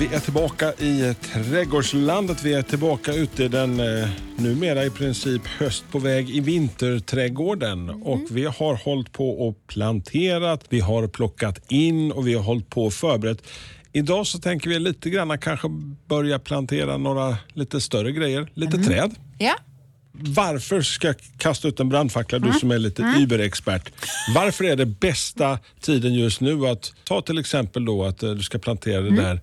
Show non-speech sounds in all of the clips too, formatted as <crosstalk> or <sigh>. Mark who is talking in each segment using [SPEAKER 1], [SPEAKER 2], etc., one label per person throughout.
[SPEAKER 1] vi är tillbaka i trädgårdslandet. Vi är tillbaka ute i den eh, numera i princip höst på väg i vinterträdgården. Och vi har hållit på och planterat, vi har plockat in och vi har hållit på och förberett. Idag så tänker vi lite grann kanske börja plantera några lite större grejer, lite träd.
[SPEAKER 2] Ja.
[SPEAKER 1] Varför ska jag kasta ut en brandfackla, du som är lite überexpert. Varför är det bästa tiden just nu att ta till exempel då att eh, du ska plantera det där eh,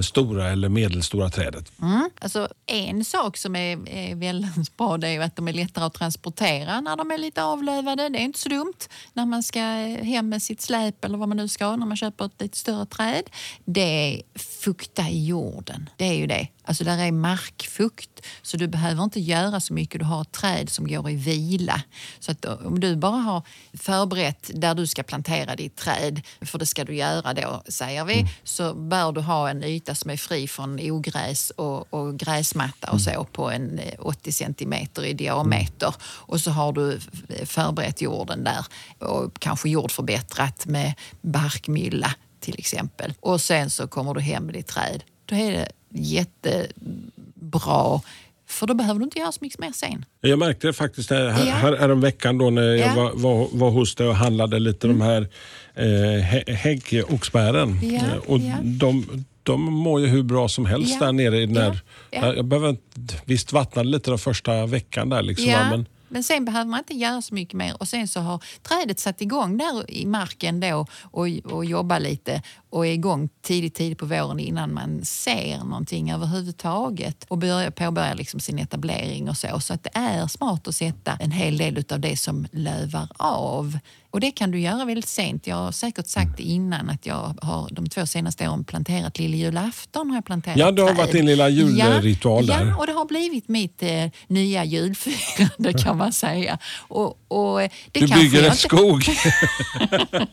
[SPEAKER 1] stora eller medelstora trädet?
[SPEAKER 2] Mm. Alltså, en sak som är, är väldigt bra det är att de är lättare att transportera när de är lite avlövade. Det är inte så dumt när man ska hem med sitt släp eller vad man nu ska när man köper ett lite större träd. Det är fukta i jorden. Det är ju det. Alltså där är markfukt så du behöver inte göra så mycket. Du har ett träd som går i vila. Så att om du bara har förberett där du ska plantera ditt träd, för det ska du göra då säger vi, så bör du ha en yta som är fri från ogräs och, och gräsmatta och så på en eh, 80 centimeter i diameter. Och så har du förberett jorden där och kanske jordförbättrat med barkmylla till exempel. Och sen så kommer du hem med ditt träd. Då är det jättebra för då behöver du inte göra så mycket mer sen.
[SPEAKER 1] Jag märkte det faktiskt här,
[SPEAKER 2] Ja.
[SPEAKER 1] här, om veckan då när jag
[SPEAKER 2] Ja.
[SPEAKER 1] var, var, var hos dig och handlade lite de här eh, hä- häggoxbären.
[SPEAKER 2] Ja,
[SPEAKER 1] Eh, och
[SPEAKER 2] ja.
[SPEAKER 1] de, de mår ju hur bra som helst
[SPEAKER 2] Ja,
[SPEAKER 1] där nere i den
[SPEAKER 2] ja, ja.
[SPEAKER 1] Jag behöver visst vattnade lite den första veckan där liksom.
[SPEAKER 2] Ja,
[SPEAKER 1] Men,
[SPEAKER 2] men sen behöver man inte göra så mycket mer. Och sen så har trädet satt igång där i marken då och, och jobbar lite och är igång tidigt, tidigt på våren innan man ser någonting överhuvudtaget och börjar, påbörjar liksom sin etablering och så. Så att det är smart att sätta en hel del av det som lövar av. Och det kan du göra väldigt sent. Jag har säkert sagt det innan att jag har de två senaste åren planterat lilljulafton. Har jag planterat
[SPEAKER 1] Ja, det har varit din lilla julritual
[SPEAKER 2] ja,
[SPEAKER 1] där.
[SPEAKER 2] Ja, och det har blivit mitt eh, nya julfirande <laughs> kan man säga. Och, och det
[SPEAKER 1] du bygger en
[SPEAKER 2] inte-
[SPEAKER 1] skog. <laughs>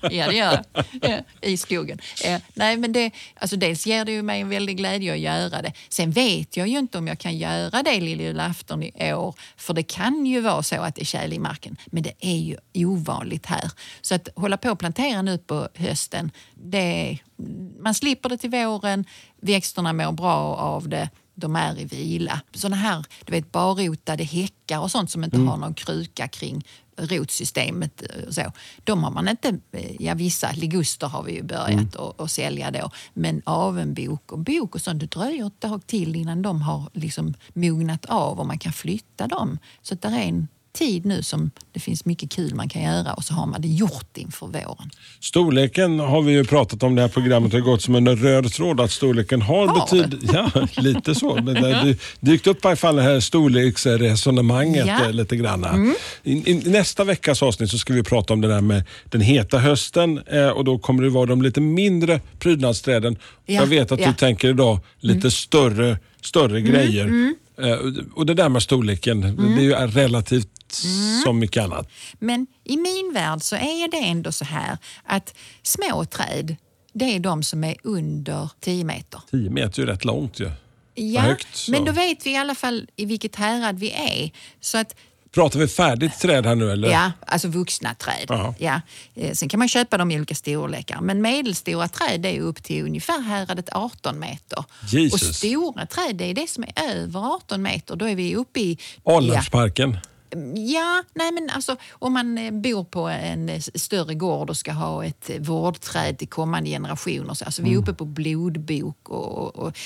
[SPEAKER 1] <laughs>
[SPEAKER 2] Ja, det gör jag. Ja, I skogen. Eh, nej, men det, alltså dels ger det ju mig en väldig glädje att göra det. Sen vet jag ju inte om jag kan göra det lilljulafton i år. För det kan ju vara så att det är tjäle i marken. Men det är ju ovanligt här. Så att hålla på och plantera nu på hösten, det, man slipper det till våren. Växterna mår bra av det. De är i vila. Såna här du vet, barrotade häckar och sånt som inte har någon kruka kring rotsystemet. eh, och Så. De har man inte, eh, ja vissa liguster har vi ju börjat att att sälja då. Men avenbok och bok och sånt, det dröjer ett tag till innan de har liksom mognat av och man kan flytta dem. Så det är en tid nu som det finns mycket kul man kan göra och så har man det gjort inför våren.
[SPEAKER 1] Storleken har vi ju pratat om det här programmet. Har gått som en röd tråd att storleken har
[SPEAKER 2] Har
[SPEAKER 1] betydelse. <laughs> Ja, lite så. Men det har <laughs> dykt upp i alla fall det här storleksresonemanget
[SPEAKER 2] Ja.
[SPEAKER 1] eh, lite grann. I, I nästa veckas avsnitt så ska vi prata om det där med den heta hösten eh, och då kommer det vara de lite mindre prydnadsträden.
[SPEAKER 2] Ja,
[SPEAKER 1] Jag vet att
[SPEAKER 2] ja. Mm.
[SPEAKER 1] du tänker idag lite större, större grejer. Eh, och det där med storleken,
[SPEAKER 2] Mm.
[SPEAKER 1] det är ju relativt som mycket annat.
[SPEAKER 2] Men i min värld så är det ändå så här att små träd, det är de som är under 10 meter.
[SPEAKER 1] 10 meter är ju rätt långt ju.
[SPEAKER 2] Ja,
[SPEAKER 1] högt,
[SPEAKER 2] men då vet vi i alla fall i vilket härad vi är. Så att,
[SPEAKER 1] Pratar vi färdigt träd här nu eller?
[SPEAKER 2] ja, alltså vuxna träd.
[SPEAKER 1] Ja.
[SPEAKER 2] Ja. Eh, Sen kan man köpa dem i olika storlekar. Men medelstora träd är upp till ungefär häradet 18 meter.
[SPEAKER 1] Jesus.
[SPEAKER 2] Och stora träd det är det som är över 18 meter. Då är vi uppe i...
[SPEAKER 1] Alnarpsparken.
[SPEAKER 2] Ja, nej men alltså om man eh, bor på en eh, större gård och ska ha ett eh, vårdträd till kommande generationer. Så, alltså vi är uppe på blodbok och, och, och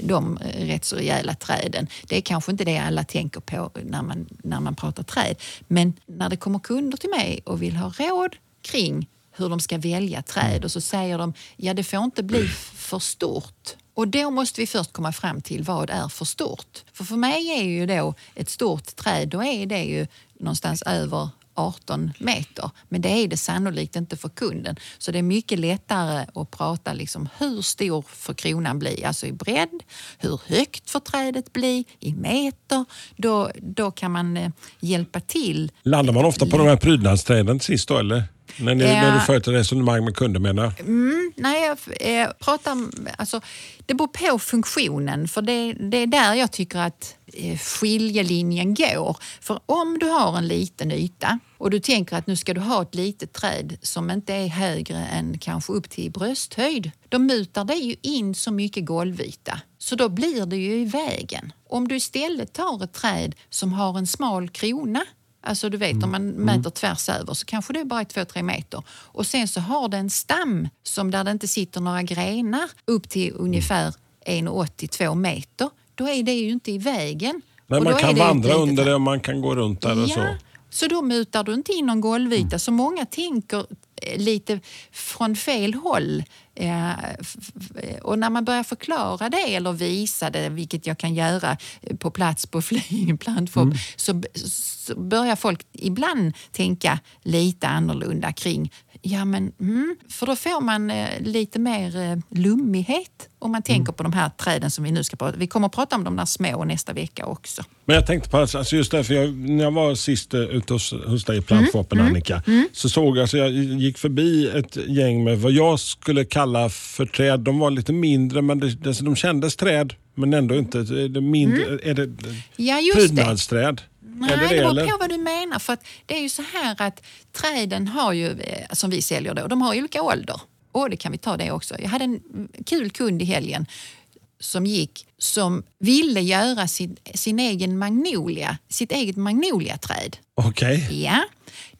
[SPEAKER 2] de rätt så rejäla träden. Det är kanske inte det alla tänker på när man, när man pratar träd. Men när det kommer kunder till mig och vill ha råd kring hur de ska välja träd och så säger de ja det får inte bli för stort. Och då måste vi först komma fram till vad är för stort. För för mig är ju då ett stort träd, då är det ju någonstans över 18 meter. Men det är det sannolikt inte för kunden. Så det är mycket lättare att prata liksom hur stor får kronan bli, alltså i bredd, hur högt får trädet bli i meter. Då, då kan man eh, hjälpa till.
[SPEAKER 1] Landar man ofta på de här prydnadsträden sist då eller? När, ni,
[SPEAKER 2] Ja.
[SPEAKER 1] när du för ett resonemang med kunder menar
[SPEAKER 2] Mm, nej, jag eh, pratar. Alltså, det beror på funktionen, för det, det är där jag tycker att eh, skiljelinjen går. För om du har en liten yta och du tänker att nu ska du ha ett litet träd som inte är högre än kanske upp till brösthöjd, då mutar det ju in så mycket golvyta. Så då blir det ju i vägen. Om du istället tar ett träd som har en smal krona Alltså du vet om man mäter tvärs över så kanske det är bara 2-3 meter. Och sen så har det en stam som där det inte sitter några grenar upp till ungefär 1,82 meter. Då är det ju inte i vägen.
[SPEAKER 1] Men
[SPEAKER 2] Och
[SPEAKER 1] man kan vandra under det och man kan gå runt där och så.
[SPEAKER 2] Så då mutar du inte in någon golvyta. Så många tänker eh, lite från fel håll. Eh, f- Och när man börjar förklara det eller visa det, vilket jag kan göra eh, på plats på <laughs> Flyinge plantshop, så, så börjar folk ibland tänka lite annorlunda kring Ja, men, mm, för då får man eh, lite mer eh, lummighet om man tänker på de här träden som vi nu ska prata Vi kommer att prata om de där små nästa vecka också.
[SPEAKER 1] Men jag tänkte på, alltså just därför jag, när jag var sist eh, ute hos, hos dig i Plantshopen
[SPEAKER 2] Mm,
[SPEAKER 1] Annika, så såg jag, alltså jag gick förbi ett gäng med vad jag skulle kalla för träd. De var lite mindre, men det, det, de kändes träd, men ändå inte. Är det, mindre, är det
[SPEAKER 2] Mm. Ja, just det. Nej,
[SPEAKER 1] är det
[SPEAKER 2] det beror
[SPEAKER 1] eller?
[SPEAKER 2] på vad du menar. För att det är ju så här att träden har ju, eh, som vi säljer då, de har olika ålder. Och det kan vi ta det också. Jag hade en kul kund i helgen som gick som ville göra sin, sin egen magnolia, sitt eget magnoliaträd.
[SPEAKER 1] Okej.
[SPEAKER 2] Ja,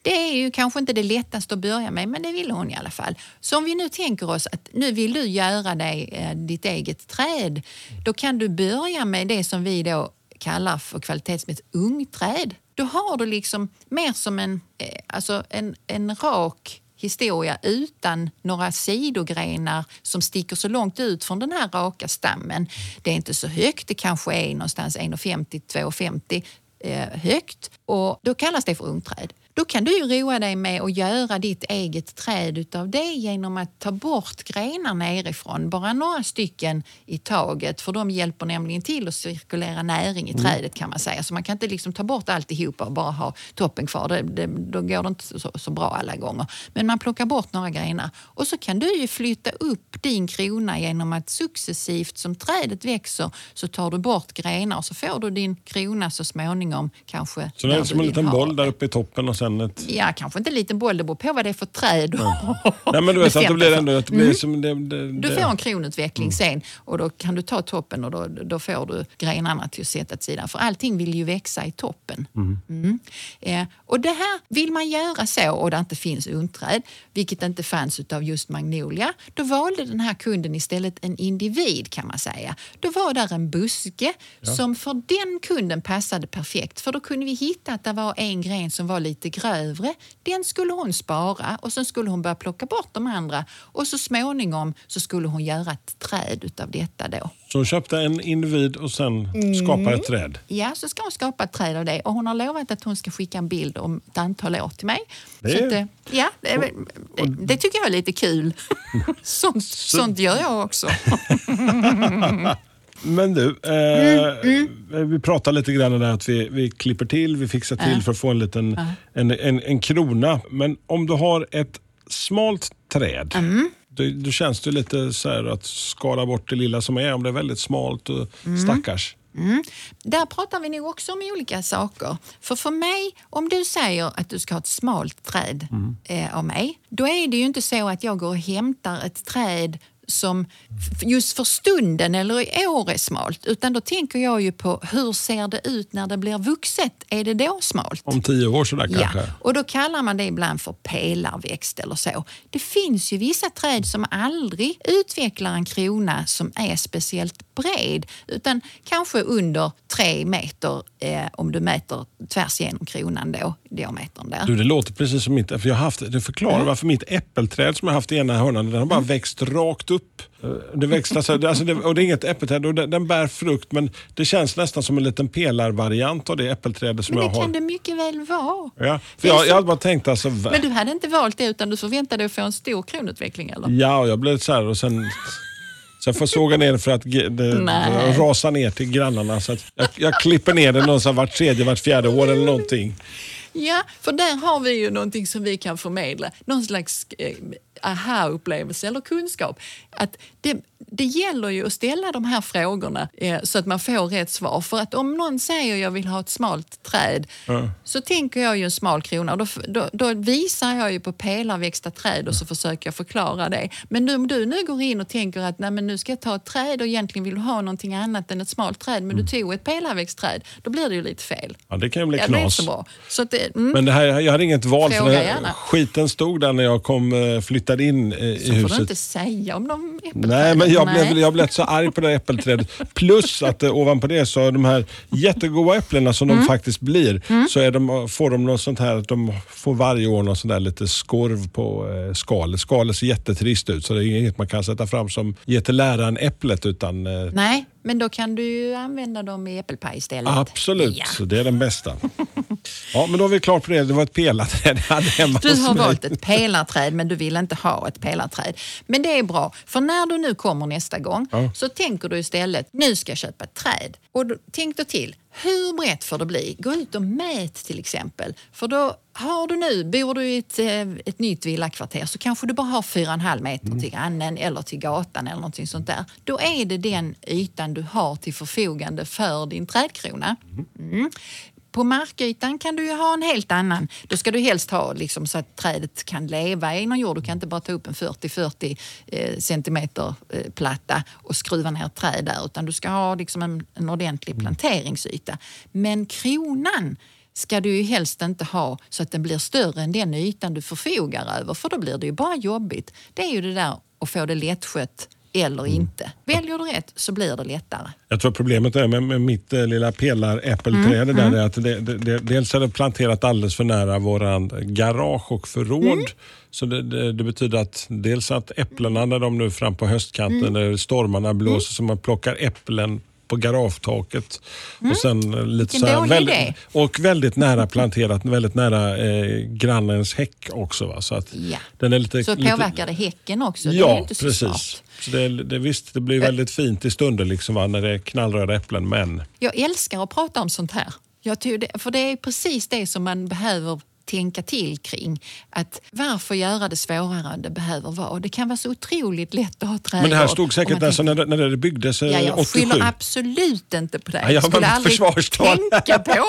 [SPEAKER 2] det är ju kanske inte det lättaste att börja med, men det ville hon i alla fall. Så om vi nu tänker oss att nu vill du göra dig eh, ditt eget träd, då kan du börja med det som vi då kallar för kvalitetsmässigt ungträd. Då har du liksom mer som en, eh, alltså en, en rak historia utan några sidogrenar som sticker så långt ut från den här raka stammen. Det är inte så högt, det kanske är någonstans 1,50-2,50 eh, högt och då kallas det för ungträd. Då kan du ju roa dig med att göra ditt eget träd utav det genom att ta bort grenar nerifrån, bara några stycken i taget för de hjälper nämligen till att cirkulera näring i trädet kan man säga. Så man kan inte liksom ta bort alltihopa och bara ha toppen kvar, det, det, då går det inte så, så bra alla gånger. Men man plockar bort några grenar. Och så kan du ju flytta upp din krona genom att successivt som trädet växer så tar du bort grenar. Och så får du din krona så småningom kanske
[SPEAKER 1] Så det är som en liten boll där uppe i toppen och sen ett...
[SPEAKER 2] Ja, kanske inte en liten boll, det beror på vad det är för träd. <laughs>
[SPEAKER 1] Nej men du vet att det blir ändå... Att det blir
[SPEAKER 2] Mm.
[SPEAKER 1] som det, det,
[SPEAKER 2] Du får en kronutveckling sen och då kan du ta toppen och då, då får du grenarna till att sätta åt sidan. För allting vill ju växa i toppen. Mm. Eh, och det här vill man göra så och det inte finns ungträd, vilket inte fanns utav just magnolia, då valde den här kunden istället en individ kan man säga. Då var där en buske som för den kunden passade perfekt för då kunde vi hitta att det var en gren som var lite grövre. Den skulle hon spara och sen skulle hon börja plocka bort de andra och så småningom så skulle hon göra ett träd utav detta då.
[SPEAKER 1] Så hon köpte en individ och sen
[SPEAKER 2] Mm.
[SPEAKER 1] skapade ett träd.
[SPEAKER 2] Ja, så ska hon skapa ett träd av det och hon har lovat att hon ska skicka en bild om ett antal år till mig.
[SPEAKER 1] Det
[SPEAKER 2] Så att, ja, det, det, det tycker jag är lite kul. <laughs> sånt, sånt gör jag också. <laughs>
[SPEAKER 1] Men du, eh,
[SPEAKER 2] Mm,
[SPEAKER 1] vi pratade lite grann om att vi, vi klipper till, vi fixar till för att få en liten en, en, en krona. Men om du har ett smalt träd,
[SPEAKER 2] Mm.
[SPEAKER 1] då, då känns det lite så här att skala bort det lilla som är om det är väldigt smalt och
[SPEAKER 2] Mm.
[SPEAKER 1] stackars.
[SPEAKER 2] Där pratar vi nog också om olika saker. För för mig, om du säger att du ska ha ett smalt träd eh, av mig, då är det ju inte så att jag går och hämtar ett träd som just för stunden eller i år är smalt. Utan då tänker jag ju på hur ser det ut när det blir vuxet? Är det då smalt?
[SPEAKER 1] Om tio år sådär kanske.
[SPEAKER 2] Ja, och då kallar man det ibland för pelarväxt eller så. Det finns ju vissa träd som aldrig utvecklar en krona som är speciellt bred utan kanske under tre meter eh, om du mäter tvärs igenom kronan då, diametern där.
[SPEAKER 1] Du, det låter precis som mitt, för jag har haft, det förklarar varför mitt äppelträd som jag haft i ena hörnan, den har bara
[SPEAKER 2] Mm.
[SPEAKER 1] växt rakt upp upp. Det växlar, så- alltså det, och det är inget äppelträd och den, den bär frukt men det känns nästan som en liten pelarvariant av det äppelträdet som
[SPEAKER 2] Men
[SPEAKER 1] jag
[SPEAKER 2] det
[SPEAKER 1] har.
[SPEAKER 2] kan det mycket väl vara.
[SPEAKER 1] Ja, för
[SPEAKER 2] Det
[SPEAKER 1] jag,
[SPEAKER 2] så-
[SPEAKER 1] jag hade bara tänkt alltså,
[SPEAKER 2] Men du hade inte valt det utan du förväntade dig att få en stor kronutveckling eller?
[SPEAKER 1] ja och jag blev så här och sen Sen får jag såga ner det för att det
[SPEAKER 2] Nej.
[SPEAKER 1] rasa ner till grannarna. Så jag, jag klipper ner det någonstans vart tredje, vart fjärde år eller någonting.
[SPEAKER 2] Ja, för där har vi ju någonting som vi kan förmedla. Någon slags eh, aha-upplevelse eller kunskap. Att det, det gäller ju att ställa de här frågorna eh, så att man får rätt svar. För att om någon säger jag vill ha ett smalt träd så tänker jag ju en smal krona då, då, då visar jag ju på pelarväxta träd och så försöker jag förklara det. Men nu, om du nu går in och tänker att Nej, men nu ska jag ta ett träd och egentligen vill du ha någonting annat än ett smalt träd men du tog ett pelarväxtträd, då blir det ju lite fel.
[SPEAKER 1] Ja, det kan ju bli
[SPEAKER 2] Ja, det är
[SPEAKER 1] knas.
[SPEAKER 2] så bra. Så att det, mm.
[SPEAKER 1] Men det här, jag hade inget val. För
[SPEAKER 2] Fråga
[SPEAKER 1] det,
[SPEAKER 2] gärna.
[SPEAKER 1] skiten stod där när jag kom, eh, flyttade in eh, i
[SPEAKER 2] Så får
[SPEAKER 1] huset.
[SPEAKER 2] du inte säga om de äppelträden.
[SPEAKER 1] Nej, men jag
[SPEAKER 2] Nej.
[SPEAKER 1] blev, jag blev så arg på det där äppelträdet. Plus att eh, ovanpå det så är de här jättegoda äpplena som
[SPEAKER 2] Mm.
[SPEAKER 1] de faktiskt blir, så är de, får de något sånt här att de får varje år något sånt där lite skorv på eh, skalet. Skalet ser jättetrist ut så det är inget man kan sätta fram som ger till läraren äpplet utan eh,
[SPEAKER 2] Nej, men då kan du ju använda dem i äppelpaj istället.
[SPEAKER 1] Absolut,
[SPEAKER 2] Ja.
[SPEAKER 1] det är den bästa. <laughs> Ja, men då är vi klara på det. Det var ett pelarträd jag hade hemma
[SPEAKER 2] Du har valt ett pelarträd men du vill inte ha ett pelarträd. Men det är bra, för när du nu kommer nästa gång
[SPEAKER 1] Ja.
[SPEAKER 2] så tänker du istället, nu ska jag köpa ett träd. Och då, tänk då till, hur brett får det bli? Gå ut och mät till exempel. För då har du nu, bor du i ett, eh, ett nytt villakvarter så kanske du bara har 4,5 meter
[SPEAKER 1] Mm.
[SPEAKER 2] till grannen eller till gatan eller någonting sånt där. Då är det den ytan du har till förfogande för din trädkrona. Mm. På markytan kan du ju ha en helt annan. Då ska du helst ha liksom så att trädet kan leva i någon jord. Du kan inte bara ta upp en 40-40 eh, centimeter eh, platta och skruva ner ett träd där utan du ska ha liksom en, en ordentlig planteringsyta. Men kronan ska du ju helst inte ha så att den blir större än den ytan du förfogar över för då blir det ju bara jobbigt. Det är ju det där att få det lättskött eller inte. Väljer du rätt så blir det lättare.
[SPEAKER 1] Jag tror problemet är med, med mitt eh, lilla pelaräppelträd
[SPEAKER 2] Mm,
[SPEAKER 1] där är att det, det, det, dels är det planterat alldeles för nära våran garage och förråd.
[SPEAKER 2] Mm.
[SPEAKER 1] Så det, det, det betyder att dels att äpplena när de nu fram på höstkanten
[SPEAKER 2] Mm.
[SPEAKER 1] när stormarna blåser så man plockar äpplen på garagetaket. Och sen eh, lite
[SPEAKER 2] Mm.
[SPEAKER 1] Så här, väldigt. Och väldigt nära planterat, väldigt nära eh, grannens häck också. Va? Så, att
[SPEAKER 2] Ja.
[SPEAKER 1] den är lite,
[SPEAKER 2] Så påverkar det häcken också. det är
[SPEAKER 1] Ja,
[SPEAKER 2] inte så
[SPEAKER 1] precis.
[SPEAKER 2] smart.
[SPEAKER 1] Så det, det, visst, det blir väldigt fint i stunden liksom, va? när det är knallröda äpplen, men
[SPEAKER 2] Jag älskar att prata om sånt här. Jag det, för det är precis det som man behöver tänka till kring. Att varför göra det svårare än det behöver vara? Det kan vara så otroligt lätt att ha trädgård.
[SPEAKER 1] Men det här stod säkert alltså
[SPEAKER 2] tänker-
[SPEAKER 1] när, det- när det byggdes eh,
[SPEAKER 2] Ja, jag
[SPEAKER 1] 87.
[SPEAKER 2] skyller absolut inte på dig.
[SPEAKER 1] Ja, jag
[SPEAKER 2] skulle aldrig
[SPEAKER 1] försvarstal.
[SPEAKER 2] tänka på.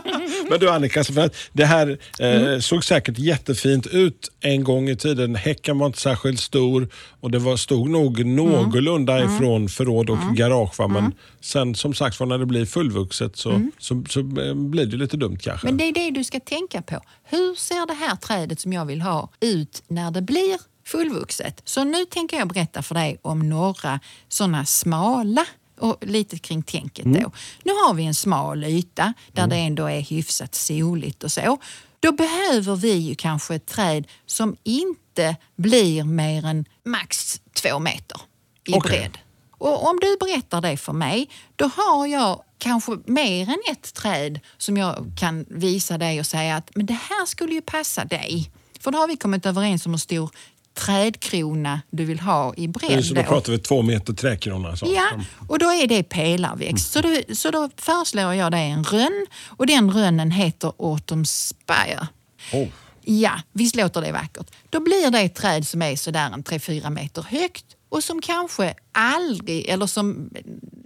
[SPEAKER 2] <laughs>
[SPEAKER 1] Men du Annika, så för att det här eh,
[SPEAKER 2] Mm.
[SPEAKER 1] såg säkert jättefint ut en gång i tiden. Häcken var inte särskilt stor och det var, stod nog
[SPEAKER 2] Mm.
[SPEAKER 1] någorlunda ifrån förråd och garage. Va? Men sen som sagt var när det blir fullvuxet så, så, så, eh, blir det lite dumt kanske.
[SPEAKER 2] Mm. Men det är det du ska tänka på. Hur ser det här trädet som jag vill ha ut när det blir fullvuxet? Så nu tänker jag berätta för dig om några sådana smala och lite kring tänket då. Nu har vi en smal yta där det ändå är hyfsat soligt och så. Då behöver vi ju kanske ett träd som inte blir mer än max två meter i
[SPEAKER 1] Okej.
[SPEAKER 2] bredd. Och om du berättar det för mig, då har jag kanske mer än ett träd som jag kan visa dig och säga att men det här skulle ju passa dig. För då har vi kommit överens om hur stor trädkrona du vill ha i bredd.
[SPEAKER 1] så då pratar vi två meter träkrona. Så.
[SPEAKER 2] Ja, och då är det pelarväxt. Så, då, så då föreslår jag dig en rönn och den rönnen heter Autumn Spire.
[SPEAKER 1] Oh.
[SPEAKER 2] Ja, visst låter det vackert. Då blir det ett träd som är sådär en 3-4 meter högt och som kanske aldrig, eller som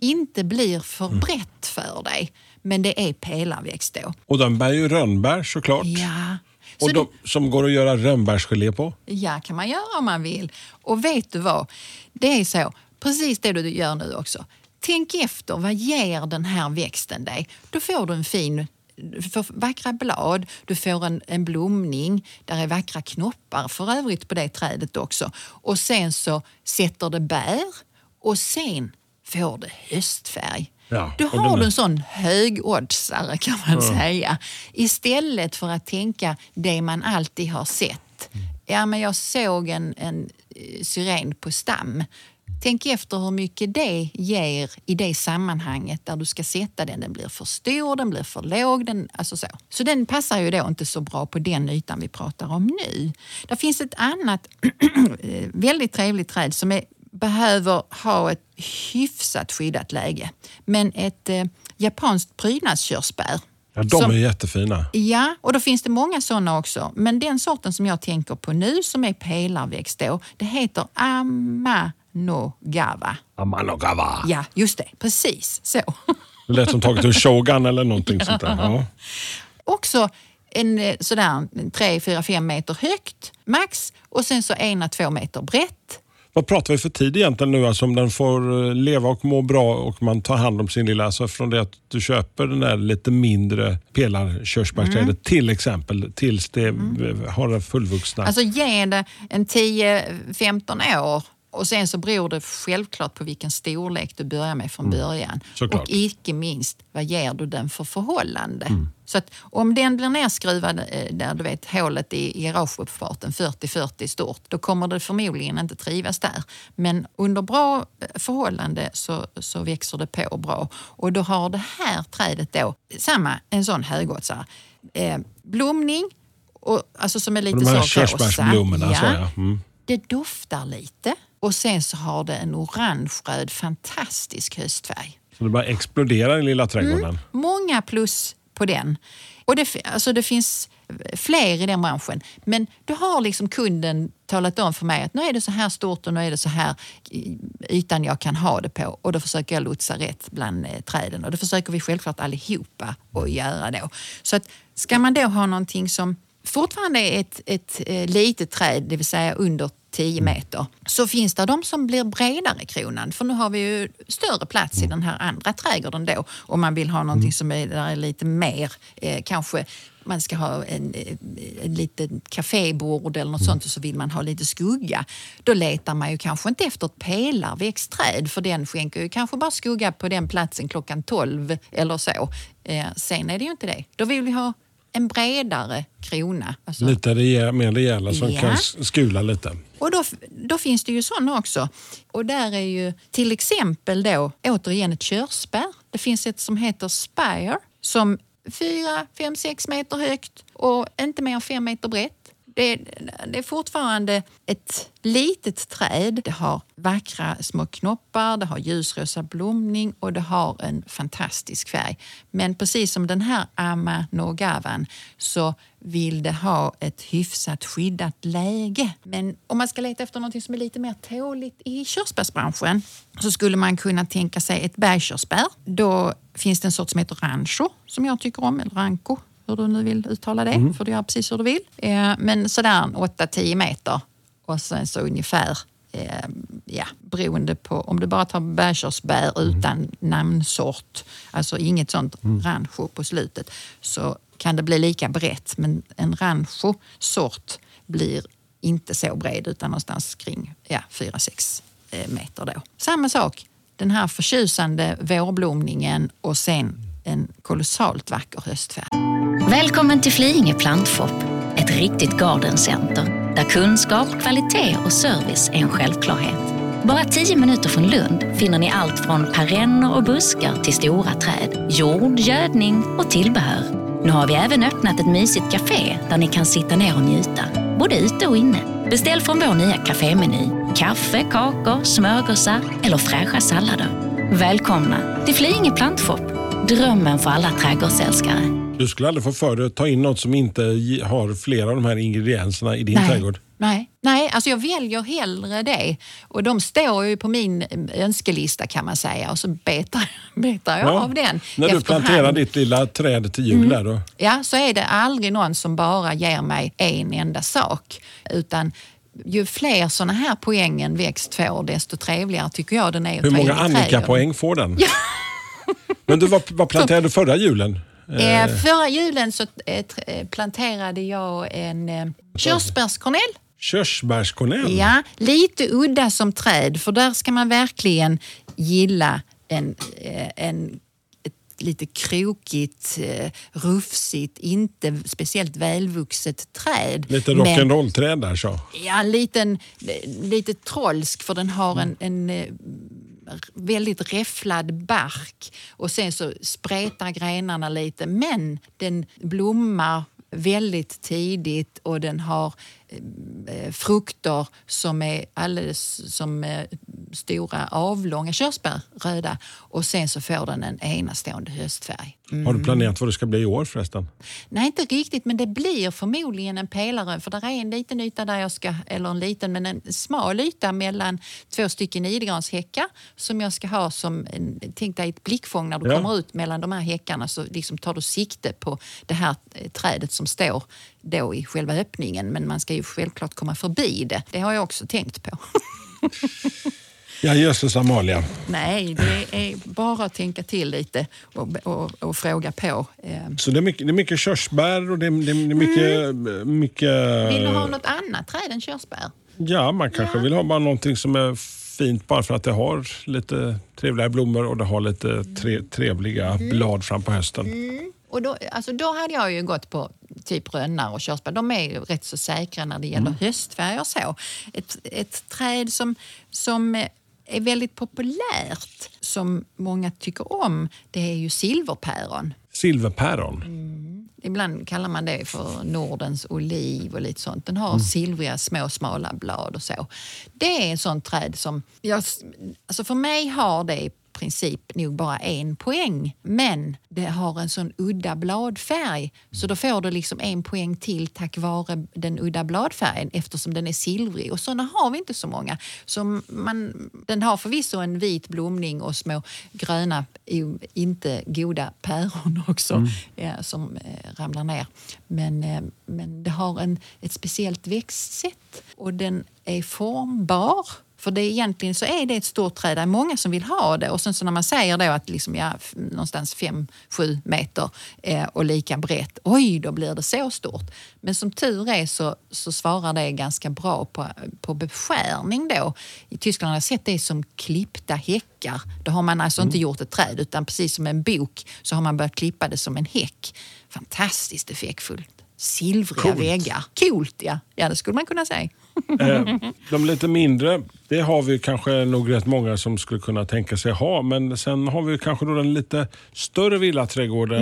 [SPEAKER 2] inte blir för
[SPEAKER 1] Mm.
[SPEAKER 2] brett för dig. Men det är pelarväxt då.
[SPEAKER 1] Och den bär ju rönnbär såklart.
[SPEAKER 2] Ja. Så
[SPEAKER 1] och de, som går att göra rönnbärsgelé på.
[SPEAKER 2] Ja, kan man göra om man vill. Och vet du vad? Det är så, precis det du gör nu också. Tänk efter, vad ger den här växten dig? Då får du en fin du får vackra blad, du får en, en blomning, där är vackra knoppar för övrigt på det trädet också. Och sen så sätter det bär och sen får det höstfärg.
[SPEAKER 1] Ja, och
[SPEAKER 2] har du en sån högoddsare kan man säga. Istället för att tänka det man alltid har sett. Ja, men jag såg en, en eh, syren på stam. Tänk efter hur mycket det ger i det sammanhanget där du ska sätta den. Den blir för stor, den blir för låg. Den, alltså så. så den passar ju då inte så bra på den ytan vi pratar om nu. Det finns ett annat <clears throat> väldigt trevligt träd som är, behöver ha ett hyfsat skyddat läge. Men ett eh, japanskt prydnadskörsbär
[SPEAKER 1] Ja, de som, är jättefina.
[SPEAKER 2] Ja, och då finns det många sådana också. Men den sorten som jag tänker på nu som är pelarväxt då, det heter Amanogava.
[SPEAKER 1] Amanogava.
[SPEAKER 2] Ja, just det. Precis så.
[SPEAKER 1] Det lät som taget ur Shogun eller någonting sånt där. <laughs> Ja.
[SPEAKER 2] Också en eh, sådär 3, 4, 5 meter högt max och sen så ena, två meter brett.
[SPEAKER 1] Vad pratar vi för tid egentligen nu? Alltså om den får eh, leva och må bra och man tar hand om sin lilla... Alltså från det att du köper den där lite mindre pelarkörsbärsträdet mm. till exempel tills det mm. har fullvuxna...
[SPEAKER 2] Alltså ge det en 10-15 år och sen så beror det självklart på vilken storlek du börjar med från mm. början.
[SPEAKER 1] Såklart.
[SPEAKER 2] Och icke minst, vad ger du den för förhållande? Mm. Så att om den blir nerskruvad eh, där du vet hålet i garageuppfarten 40-40 stort, då kommer det förmodligen inte trivas där. Men under bra eh, förhållande så, så växer det på bra. Och då har det här trädet då samma, en sån högoddsare. Eh, blomning, och, alltså som är lite så rosa. De här
[SPEAKER 1] körsbärsblommorna. Ja, ja. Mm.
[SPEAKER 2] Det doftar lite. Och sen så har det en orange-röd fantastisk höstfärg.
[SPEAKER 1] Så det bara exploderar i lilla trädgården? Mm,
[SPEAKER 2] många plus på den. Och det, alltså det finns fler i den branschen. Men då har liksom kunden talat om för mig att nu är det så här stort och nu är det så här ytan jag kan ha det på. Och då försöker jag lotsa rätt bland eh, träden. Och det försöker vi självklart allihopa att göra då. Så att ska man då ha någonting som fortfarande är ett, ett, ett eh, litet träd, det vill säga under 10 meter, så finns det de som blir bredare kronan. För nu har vi ju större plats i den här andra trädgården då. Om man vill ha någonting mm. som är, där är lite mer, eh, kanske man ska ha en, eh, en liten kafébord eller något mm. sånt och så vill man ha lite skugga. Då letar man ju kanske inte efter ett pelarväxtträd för den skänker ju kanske bara skugga på den platsen klockan 12 eller så. Eh, sen är det ju inte det. Då vill vi ha en bredare krona.
[SPEAKER 1] Alltså, lite rejäl, mer rejäla som ja. kan skula lite.
[SPEAKER 2] Och då, då finns det ju sådana också. Och där är ju till exempel då återigen ett körsbär. Det finns ett som heter Spire som 4, 5, 6 meter högt och inte mer än 5 meter brett. Det, det, är fortfarande ett litet träd. Det har vackra små knoppar, det har ljusrosa blomning och det har en fantastisk färg. Men precis som den här Amanogavan så vill det ha ett hyfsat skyddat läge. Men om man ska leta efter något som är lite mer tåligt i körsbärsbranschen så skulle man kunna tänka sig ett bergkörsbär. Då finns det en sort som heter rancho som jag tycker om, eller ranko hur du nu vill uttala det, mm. får du göra precis hur du vill. Eh, men sådär 8-10 meter och sen så ungefär eh, ja, beroende på om du bara tar bärkörsbär mm. utan namnsort, alltså inget sånt mm. rancho på slutet, så kan det bli lika brett. Men en rancho-sort blir inte så bred utan någonstans kring ja, 4-6 eh, meter. Då. Samma sak, den här förtjusande vårblomningen och sen en kolossalt vacker höstfärg.
[SPEAKER 3] Välkommen till Flyinge Plantshop, ett riktigt gardencenter där kunskap, kvalitet och service är en självklarhet. Bara tio minuter från Lund finner ni allt från perenner och buskar till stora träd, jord, gödning och tillbehör. Nu har vi även öppnat ett mysigt café där ni kan sitta ner och njuta, både ute och inne. Beställ från vår nya kafémeny. Kaffe, kakor, smörgåsar eller fräscha sallader. Välkomna till Flyinge Plantshop, drömmen för alla trädgårdsälskare.
[SPEAKER 1] Du skulle aldrig få för dig att ta in något som inte har flera av de här ingredienserna i din
[SPEAKER 2] Nej.
[SPEAKER 1] trädgård?
[SPEAKER 2] Nej, Nej alltså jag väljer hellre det. Och de står ju på min önskelista kan man säga och så betar, <laughs> betar jag ja. av den.
[SPEAKER 1] När du planterar ditt lilla träd till jul mm. då?
[SPEAKER 2] Ja, så är det aldrig någon som bara ger mig en enda sak. Utan ju fler såna här poäng en växt får, desto trevligare tycker jag den är
[SPEAKER 1] Hur många Annika-poäng får den? <laughs> Ja. Men du, vad, vad planterade du förra julen?
[SPEAKER 2] Eh, eh, förra julen så eh, eh, planterade jag en eh, körsbärskornell.
[SPEAKER 1] Körsbärskornell?
[SPEAKER 2] Ja, lite udda som träd för där ska man verkligen gilla en, en, ett lite krokigt, eh, rufsigt, inte speciellt välvuxet träd.
[SPEAKER 1] Lite rock'n'roll-träd där så.
[SPEAKER 2] Ja, en liten, lite trolsk för den har en, en eh, väldigt räfflad bark och sen så spretar grenarna lite. Men den blommar väldigt tidigt och den har eh, eh, frukter som är alldeles som eh, stora avlånga körsbär, röda och sen så får den en enastående höstfärg.
[SPEAKER 1] Har du planerat vad det ska bli i år förresten?
[SPEAKER 2] Nej, inte riktigt, men det blir förmodligen en pelare för där är en liten yta där jag ska, eller en liten, men en smal yta mellan två stycken idegranshäckar som jag ska ha som, tänk dig ett blickfång när du
[SPEAKER 1] Ja.
[SPEAKER 2] kommer ut mellan de här häckarna så liksom tar du sikte på det här eh, trädet som står då i själva öppningen men man ska ju självklart komma förbi det. Det har jag också tänkt på. <laughs>
[SPEAKER 1] Ja, jösses Amalia.
[SPEAKER 2] Nej, det är bara att tänka till lite och, och, och fråga på. Eh,
[SPEAKER 1] Så det är mycket, det är mycket körsbär och det är, det är mycket... mycket
[SPEAKER 2] Mm. Vill du ha något annat träd än körsbär?
[SPEAKER 1] Ja, man kanske vill ha bara någonting som är fint bara för att det har lite trevliga blommor och det har lite tre, trevliga
[SPEAKER 2] Mm.
[SPEAKER 1] blad fram på hösten.
[SPEAKER 2] Och då, alltså då hade jag ju gått på typ rönnar och körsbär. De är ju rätt så säkra när det gäller höstfärg och så. Ett, ett träd som, som är väldigt populärt, som många tycker om, det är ju silverpäron.
[SPEAKER 1] Silverpäron.
[SPEAKER 2] Ibland kallar man det för Nordens oliv och lite sånt. Den har silvriga små smala blad och så. Det är en sån träd som... Jag, alltså för mig har det princip nog bara en poäng. Men det har en sån udda bladfärg så då får du liksom en poäng till tack vare den udda bladfärgen eftersom den är silvrig. Och såna har vi inte så många. Så man, den har förvisso en vit blomning och små gröna, inte goda päron också ja, som eh, ramlar ner. Men, eh, men det har en, ett speciellt växtsätt och den är formbar. För det är egentligen så är det ett stort träd, det är många som vill ha det och sen så när man säger då att liksom, ja, någonstans 5-7 meter eh, och lika brett, oj då blir det så stort. Men som tur är så, så svarar det ganska bra på, på beskärning då. I Tyskland har jag sett det som klippta häckar. Då har man alltså inte gjort ett träd utan precis som en bok så har man börjat klippa det som en häck. Fantastiskt effektfullt. Silvriga
[SPEAKER 1] Coolt.
[SPEAKER 2] väggar. Coolt ja, ja det skulle man kunna säga.
[SPEAKER 1] Eh, de lite mindre, det har vi kanske nog rätt många som skulle kunna tänka sig ha. Men sen har vi kanske då den lite större villaträdgården.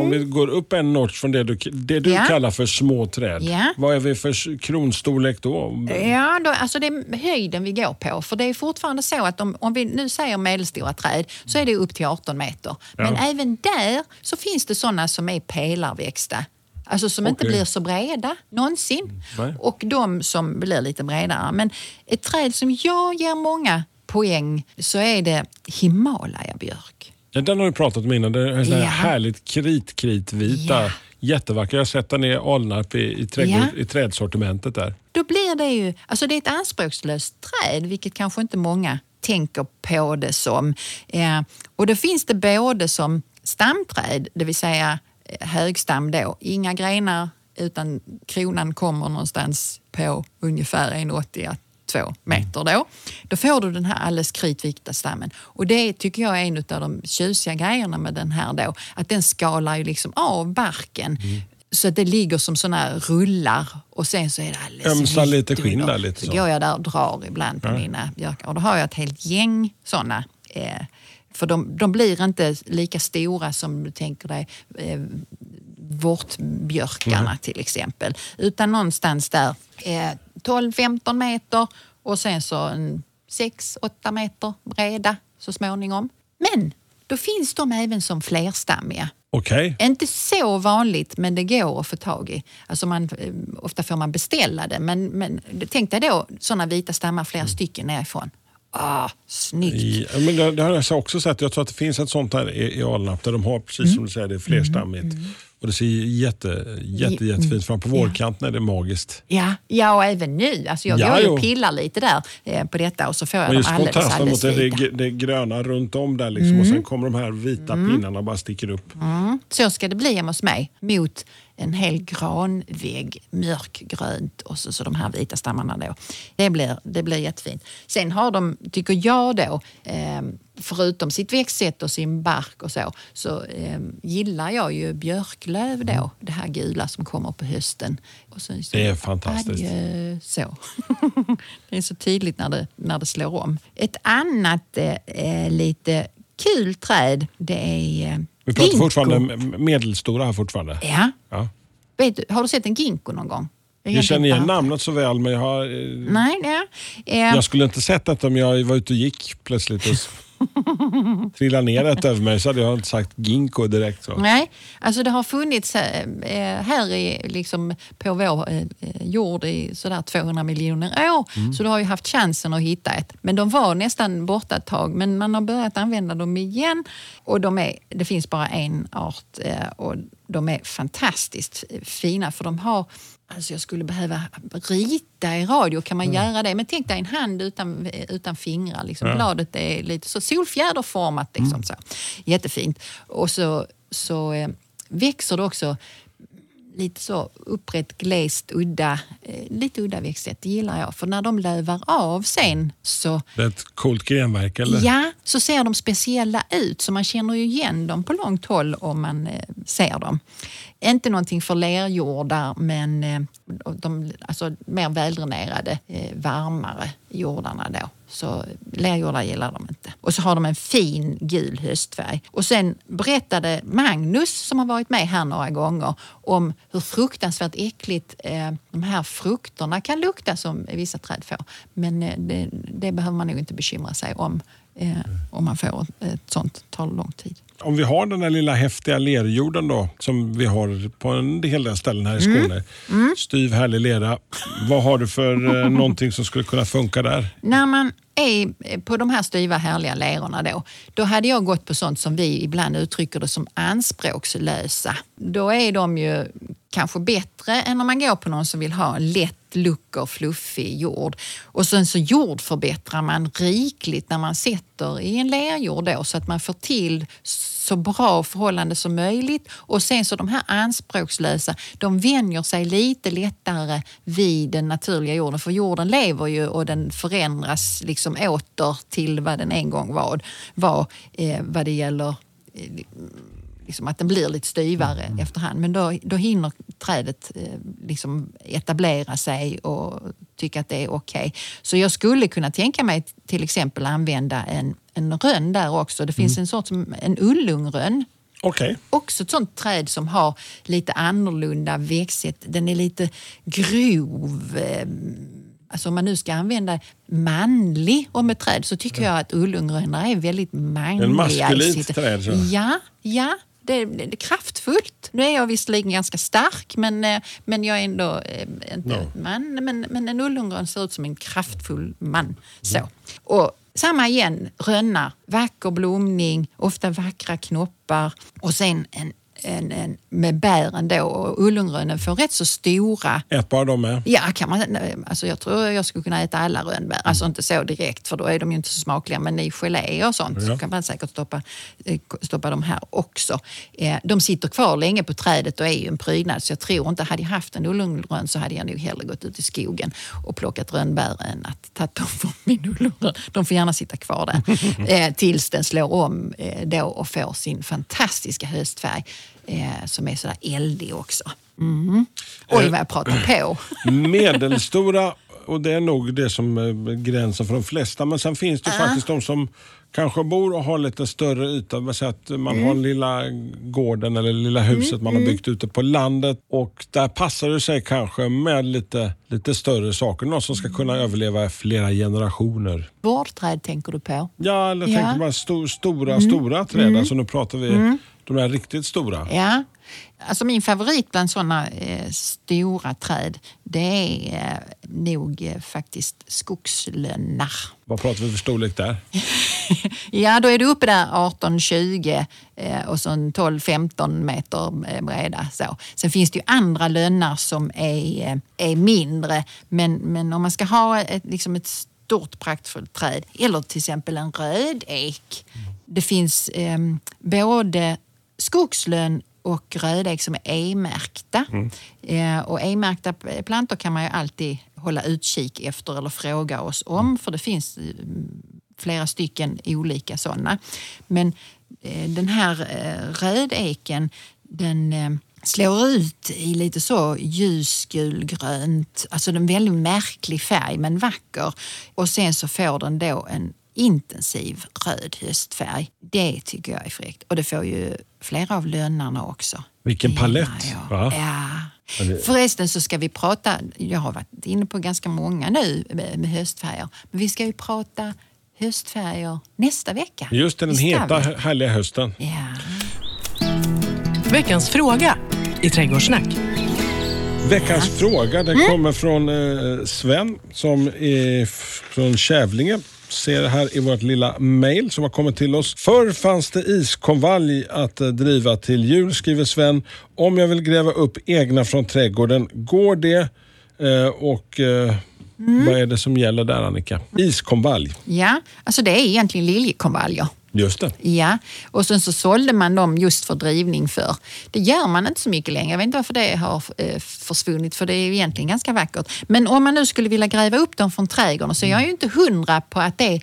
[SPEAKER 1] Om vi går upp en notch från det du, det du
[SPEAKER 2] Mm, Ja.
[SPEAKER 1] kallar för små träd.
[SPEAKER 2] Ja.
[SPEAKER 1] Vad är vi för kronstorlek då?
[SPEAKER 2] Ja, då, alltså det är höjden vi går på. För det är fortfarande så att om, om vi nu säger medelstora träd så är det upp till 18 meter. Men
[SPEAKER 1] Ja.
[SPEAKER 2] även där så finns det sådana som är pelarväxta. Alltså som inte
[SPEAKER 1] Okej.
[SPEAKER 2] blir så breda någonsin.
[SPEAKER 1] Nej.
[SPEAKER 2] Och de som blir lite bredare. Men ett träd som jag ger många poäng så är det Himalaya-björk.
[SPEAKER 1] Ja, den har vi pratat om innan. Det är
[SPEAKER 2] Ja.
[SPEAKER 1] härligt kritkritvita.
[SPEAKER 2] Ja.
[SPEAKER 1] Jättevacker. Jag har sett den i Alnarp i, i, trädgård,
[SPEAKER 2] Ja.
[SPEAKER 1] i trädsortimentet där.
[SPEAKER 2] Då blir det ju, alltså det är ett anspråkslöst träd, vilket kanske inte många tänker på det som. Eh, och då finns det både som stamträd, det vill säga eh, högstam då, inga grenar utan kronan kommer någonstans på ungefär 1,80 à 2 meter då. Då får du den här alldeles kritvita stammen. Och det tycker jag är en av de tjusiga grejerna med den här då, att den skalar ju liksom av barken. Så att det ligger som såna här rullar och sen så är det alldeles
[SPEAKER 1] Ömsar lite skinn där lite
[SPEAKER 2] så.
[SPEAKER 1] så.
[SPEAKER 2] går jag där och drar ibland på mina björkar och då har jag ett helt gäng såna. Eh, för de, de blir inte lika stora som du tänker dig eh, vårtbjörkarna till exempel. Utan någonstans där eh, 12-15 meter och sen så en 6-8 meter breda så småningom. Men då finns de även som flerstammiga.
[SPEAKER 1] Okej.
[SPEAKER 2] Inte så vanligt, men det går att få tag i. Alltså man, eh, ofta får man beställa det, men, men tänk dig då sådana vita stammar, flera stycken nerifrån. Ah, snyggt!
[SPEAKER 1] Ja, men det, det har jag också sett. Jag tror att det finns ett sånt här i, i Alnarp där de har, precis
[SPEAKER 2] Mm.
[SPEAKER 1] som du säger, det är flerstammigt. Och det ser jätte, jätte, jättefint fram. På vårkanten är det magiskt.
[SPEAKER 2] Ja, ja, och även nu. Alltså jag
[SPEAKER 1] Ja,
[SPEAKER 2] går ju och pillar lite där eh, på detta och så får jag
[SPEAKER 1] Men
[SPEAKER 2] dem alldeles,
[SPEAKER 1] kontrasten mot
[SPEAKER 2] alldeles
[SPEAKER 1] det,
[SPEAKER 2] vita.
[SPEAKER 1] det gröna runt om där liksom, och sen kommer de här vita pinnarna och bara sticker upp.
[SPEAKER 2] Mm. Så ska det bli hemma hos mig mot en hel granvägg, mörkgrönt och så, så de här vita stammarna då. Det blir, det blir jättefint. Sen har de, tycker jag då, eh, förutom sitt växtsätt och sin bark och så, så eh, gillar jag ju björklöv då. Det här gula som kommer på hösten. Så,
[SPEAKER 1] Det är fantastiskt.
[SPEAKER 2] Adjö, så. <laughs> det är så tydligt när det, när det slår om. Ett annat eh, lite kul träd, det är eh,
[SPEAKER 1] Vi pratar
[SPEAKER 2] ginkgo.
[SPEAKER 1] fortfarande medelstora här fortfarande.
[SPEAKER 2] Ja.
[SPEAKER 1] Ja.
[SPEAKER 2] Du, har du sett en ginkgo någon gång?
[SPEAKER 1] Jag känner igen namnet så väl men jag, har, eh,
[SPEAKER 2] Nej, ja. Eh,
[SPEAKER 1] jag skulle inte sett detta om jag var ute och gick plötsligt och <laughs> trillade ner ett över mig så hade jag inte sagt ginkgo direkt. Så.
[SPEAKER 2] Nej, alltså det har funnits eh, eh, här i, liksom, på vår eh, jord i sådär 200 miljoner år.
[SPEAKER 1] Mm.
[SPEAKER 2] Så du har ju haft chansen att hitta ett. Men de var nästan borta ett tag. Men man har börjat använda dem igen. Och de är, det finns bara en art och de är fantastiskt fina för de har Alltså jag skulle behöva rita i radio, kan man göra det? Men tänk dig en hand utan, utan fingrar. Liksom. Bladet är lite så solfjäderformat. Liksom, så. Jättefint. Och så, så eh, växer det också lite så upprätt, glest, udda, eh, lite udda växtsätt. Det gillar jag. För när de lövar av sen så
[SPEAKER 1] Det är ett coolt grenverk eller?
[SPEAKER 2] Ja, så ser de speciella ut så man känner ju igen dem på långt håll om man eh, ser dem. Inte någonting för lerjordar men eh, de, alltså, mer väldränerade, varmare jordarna då. Så lerjordar gillar de inte. Och så har de en fin gul höstfärg. Och sen berättade Magnus som har varit med här några gånger om hur fruktansvärt äckligt eh, de här frukterna kan lukta som vissa träd får. Men eh, det, det behöver man nog inte bekymra sig om eh, om man får ett sånt. tar lång tid.
[SPEAKER 1] Om vi har den där lilla häftiga lerjorden då som vi har på en hel del ställen här i
[SPEAKER 2] Mm.
[SPEAKER 1] Skåne. Styv härlig lera. Vad har du för eh, <laughs> någonting som skulle kunna funka där?
[SPEAKER 2] När man är på de här styva härliga lerorna då, då hade jag gått på sånt som vi ibland uttrycker det som anspråkslösa. Då är de ju kanske bättre än om man går på någon som vill ha en lätt lucker, fluffig jord. Och sen så jordförbättrar man rikligt när man sätter i en lerjord då, så att man får till så bra förhållande som möjligt. Och sen så de här anspråkslösa, de vänjer sig lite lättare vid den naturliga jorden. För jorden lever ju och den förändras liksom åter till vad den en gång var, var eh, vad det gäller eh, liksom att den blir lite styvare efterhand. Men då, då hinner trädet eh, liksom etablera sig och tycka att det är okej. Så jag skulle kunna tänka mig till exempel använda en, en rönn där också. Det finns en sort som en ullungrönn
[SPEAKER 1] Okej.
[SPEAKER 2] också ett sånt träd som har lite annorlunda växtsätt. Den är lite grov. eh, Alltså om man nu ska använda manlig om ett träd så tycker jag att ullungröna är väldigt manliga.
[SPEAKER 1] En maskulint träd, så.
[SPEAKER 2] Ja, ja. Det, det, det är kraftfullt. Nu är jag visserligen ganska stark men, eh, men jag är ändå eh, inte
[SPEAKER 1] No.
[SPEAKER 2] man. Men, men en ullungrön ser ut som en kraftfull man. Så. Och samma igen, rönnar. Vacker blomning, ofta vackra knoppar och sen en, en, en med bären då. Och ullungrönnen får rätt så stora
[SPEAKER 1] Ätbara de med.
[SPEAKER 2] Ja, kan man, alltså jag tror jag skulle kunna äta alla rönnbär. Alltså inte så direkt för då är de ju inte så smakliga. Men i gelé och sånt
[SPEAKER 1] Ja.
[SPEAKER 2] så kan man säkert stoppa, eh, stoppa de här också. Eh, De sitter kvar länge på trädet och är ju en prydnad. Så jag tror inte, hade jag haft en ullungrön så hade jag nog hellre gått ut i skogen och plockat rönnbär än att ta dem från <laughs> min ullungrön. De får gärna sitta kvar där <laughs> eh, tills den slår om då och får sin fantastiska höstfärg eh, som är sådär eldig också. Mm. Oj vad jag pratar på.
[SPEAKER 1] Medelstora, och det är nog det som är gränsen för de flesta. Men sen finns det faktiskt de som kanske bor och har lite större yta. Säger att man
[SPEAKER 2] Mm.
[SPEAKER 1] har lilla gården eller lilla huset man har byggt ute på landet. Och Där passar det sig kanske med lite, lite större saker. Något som ska kunna
[SPEAKER 2] Mm.
[SPEAKER 1] överleva flera generationer.
[SPEAKER 2] Vårdträd tänker du på?
[SPEAKER 1] Ja, eller
[SPEAKER 2] Ja. Mm.
[SPEAKER 1] tänker bara sto, stora, stora träd. Alltså nu pratar vi de där riktigt stora.
[SPEAKER 2] Ja. Alltså min favorit bland sådana eh, stora träd det är eh, nog eh, faktiskt skogslönnar.
[SPEAKER 1] Vad pratar vi för storlek där? <laughs>
[SPEAKER 2] Ja, då är du uppe där 18-20 eh, och så en 12-15 meter eh, breda. Så. Sen finns det ju andra lönnar som är, eh, är mindre men, men om man ska ha ett, liksom ett stort praktfullt träd eller till exempel en rödek. Det finns eh, både skogslön och rödek som är E-märkta. Eh, och E-märkta plantor kan man ju alltid hålla utkik efter eller fråga oss om för det finns eh, flera stycken olika sådana. Men eh, den här eh, rödeken den eh, slår ut i lite så ljusgulgrönt, alltså en väldigt märklig färg men vacker. Och sen så får den då en intensiv röd höstfärg. Det tycker jag är fräckt. Och det får ju flera av lönnarna också.
[SPEAKER 1] Vilken palett,
[SPEAKER 2] Ja.
[SPEAKER 1] va?
[SPEAKER 2] ja. Förresten så ska vi prata, jag har varit inne på ganska många nu med, med höstfärger, men vi ska ju prata höstfärger nästa vecka.
[SPEAKER 1] Just den heta
[SPEAKER 2] vi?
[SPEAKER 1] härliga hösten.
[SPEAKER 2] Ja.
[SPEAKER 4] Veckans fråga i Trädgårdssnack.
[SPEAKER 1] Veckans fråga den kommer från eh, Sven som är från Kävlinge. Ser här i vårt lilla mail som har kommit till oss. Förr fanns det iskonvalj att eh, driva till jul, skriver Sven. Om jag vill gräva upp egna från trädgården, går det? Eh, och eh, vad är det som gäller där Annika? Iskonvalj,
[SPEAKER 2] ja, alltså det är egentligen liljekonvaljer.
[SPEAKER 1] Just det.
[SPEAKER 2] Ja, och sen så sålde man dem just för drivning för. Det gör man inte så mycket längre. Jag vet inte varför det har eh, försvunnit för det är ju egentligen ganska vackert. Men om man nu skulle vilja gräva upp dem från trädgården så är jag ju inte hundra på att det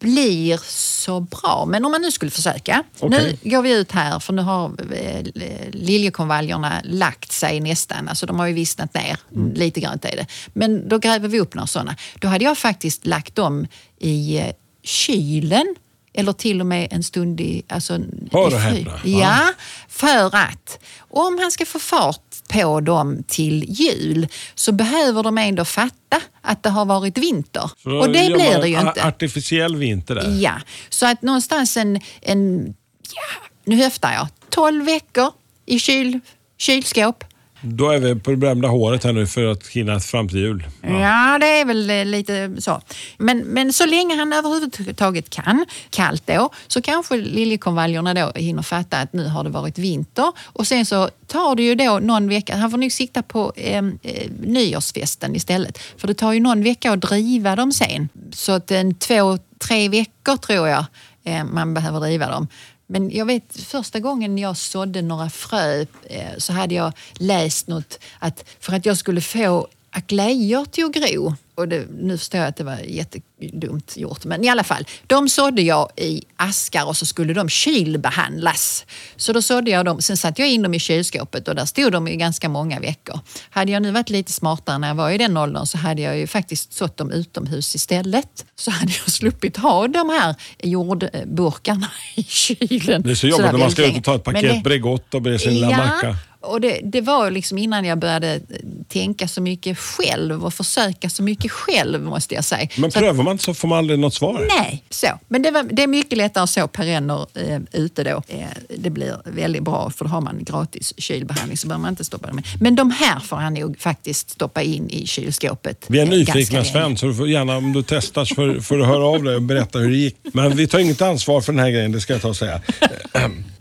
[SPEAKER 2] blir så bra. Men om man nu skulle försöka.
[SPEAKER 1] Okej.
[SPEAKER 2] Nu går vi ut här för nu har eh, liljekonvaljerna lagt sig nästan. Alltså de har ju vissnat ner. Lite grann är det. Men då gräver vi upp några sådana. Då hade jag faktiskt lagt dem i eh, kylen eller till och med en stund i... Alltså,
[SPEAKER 1] och
[SPEAKER 2] i
[SPEAKER 1] häpna.
[SPEAKER 2] Ja, för att om han ska få fart på dem till jul så behöver de ändå fatta att det har varit vinter.
[SPEAKER 1] Så
[SPEAKER 2] och det blir det ju inte.
[SPEAKER 1] Artificiell vinter där.
[SPEAKER 2] Ja, så att någonstans en, en ja, nu höftar jag, 12 veckor i kyl, kylskåp.
[SPEAKER 1] Då är vi på det berömda håret här nu för att hinna fram till jul.
[SPEAKER 2] Ja. det är väl eh, lite så. Men, men så länge han överhuvudtaget kan, kallt då, så kanske liljekonvaljerna då hinner fatta att nu har det varit vinter. Och sen så tar det ju då någon vecka, han får nog sikta på eh, eh, nyårsfesten istället. För det tar ju någon vecka att driva dem sen. Så att en två, tre veckor tror jag eh, man behöver driva dem. Men jag vet första gången jag sådde några frö eh, så hade jag läst något att för att jag skulle få aglejor till att gro. Och det, nu förstår jag att det var jättedumt gjort. Men i alla fall, de sådde jag i askar och så skulle de kylbehandlas. Så då sådde jag dem, sen satte jag in dem i kylskåpet och där stod de i ganska många veckor. Hade jag nu varit lite smartare när jag var i den åldern så hade jag ju faktiskt sått dem utomhus istället. Så hade jag sluppit ha de här jordburkarna <laughs> i kylen.
[SPEAKER 1] Det är så jobbigt när man ska ut och ta ett paket Bregott och be sin lilla macka.
[SPEAKER 2] Och det, det var liksom innan jag började tänka så mycket själv och försöka så mycket själv måste jag säga.
[SPEAKER 1] Men
[SPEAKER 2] Så att-
[SPEAKER 1] prövar man så får man aldrig något svar.
[SPEAKER 2] Nej, så. Men det, var, det är mycket lättare att så perenner eh, ute då. Eh, det blir väldigt bra för då har man gratis kylbehandling så behöver man inte stoppa dem. Men de här får han nog faktiskt stoppa in i kylskåpet.
[SPEAKER 1] Vi är
[SPEAKER 2] eh,
[SPEAKER 1] nyfikna. Sven, så du får gärna om du testar får, får du höra av dig och berätta hur det gick. Men vi tar inget ansvar för den här grejen, det ska jag ta och säga.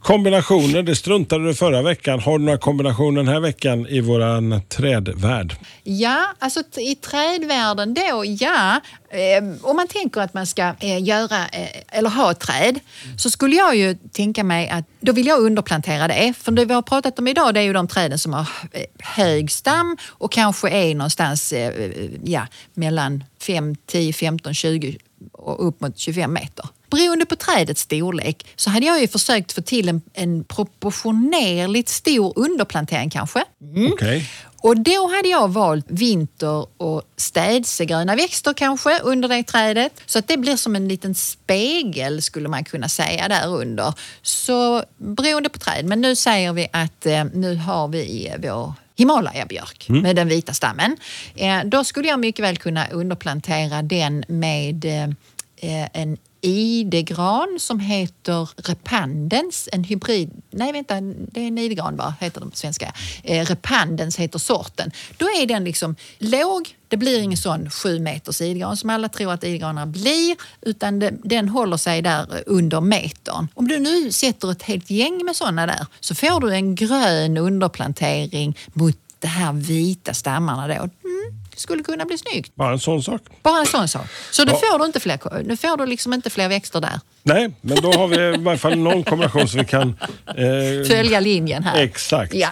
[SPEAKER 1] Kombinationer, det struntade du förra veckan. Har du några kombinationer den här veckan i våran trädvärld?
[SPEAKER 2] Ja, alltså i trädvärlden då, ja. Ehm, om man tänker att man ska eh, göra eh, eller ha ett träd så skulle jag ju tänka mig att då vill jag underplantera det. För det vi har pratat om idag det är ju de träden som har eh, hög stam och kanske är någonstans ja, mellan 5, 10, 15, 20 och upp mot 25 meter. Beroende på trädets storlek så hade jag ju försökt få till en, en proportionerligt stor underplantering kanske.
[SPEAKER 1] Okej.
[SPEAKER 2] Och då hade jag valt vinter och städsegröna växter kanske under det trädet. Så att det blir som en liten spegel skulle man kunna säga där under. Så beroende på träd. Men nu säger vi att eh, nu har vi vår Himalaya-björk med den vita stammen. Eh, då skulle jag mycket väl kunna underplantera den med eh, eh, en idegran som heter repandens, en hybrid, nej vänta, det är en idegran bara, heter den på svenska. Eh, repandens heter sorten. Då är den liksom låg, det blir ingen sån sju meters idegran som alla tror att idegranar blir, utan det, den håller sig där under metern. Om du nu sätter ett helt gäng med såna där så får du en grön underplantering mot de här vita stammarna då. Mm, skulle kunna bli snyggt.
[SPEAKER 1] Bara en sån sak.
[SPEAKER 2] Bara en sån sak. Så nu
[SPEAKER 1] Ja.
[SPEAKER 2] får du inte fler, nu får du liksom inte fler växter där.
[SPEAKER 1] Nej, men då har vi i varje fall någon kombination så vi kan... Eh,
[SPEAKER 2] Följa linjen här.
[SPEAKER 1] Exakt.
[SPEAKER 2] Ja.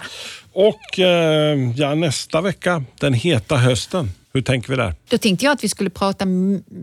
[SPEAKER 1] Och eh, ja, nästa vecka, den heta hösten. Hur tänker vi där?
[SPEAKER 2] Då tänkte jag att vi skulle prata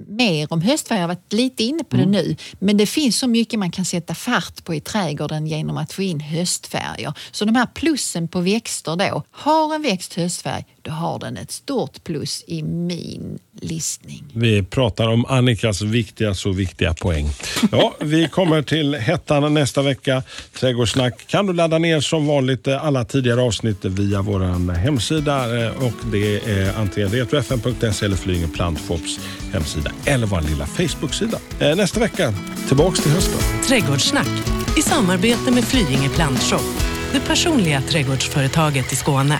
[SPEAKER 2] mer om höstfärg. Jag har varit lite inne på det nu. Men det finns så mycket man kan sätta fart på i trädgården genom att få in höstfärger. Så de här plussen på växter då. Har en växt höstfärg, då har den ett stort plus i min listning.
[SPEAKER 1] Vi pratar om Annikas viktiga, så viktiga poäng. Ja, vi kommer till hettan nästa vecka. Trädgårdssnack kan du ladda ner som vanligt eh, alla tidigare avsnitt via vår hemsida. eh, Och det är antingen retrofn.se eller Flyinge Plantfops hemsida eller vår lilla Facebook-sida. Eh, Nästa vecka, tillbaks till hösten.
[SPEAKER 4] Trädgårdssnack i samarbete med Flyinge Plantshop. Det personliga trädgårdsföretaget i Skåne.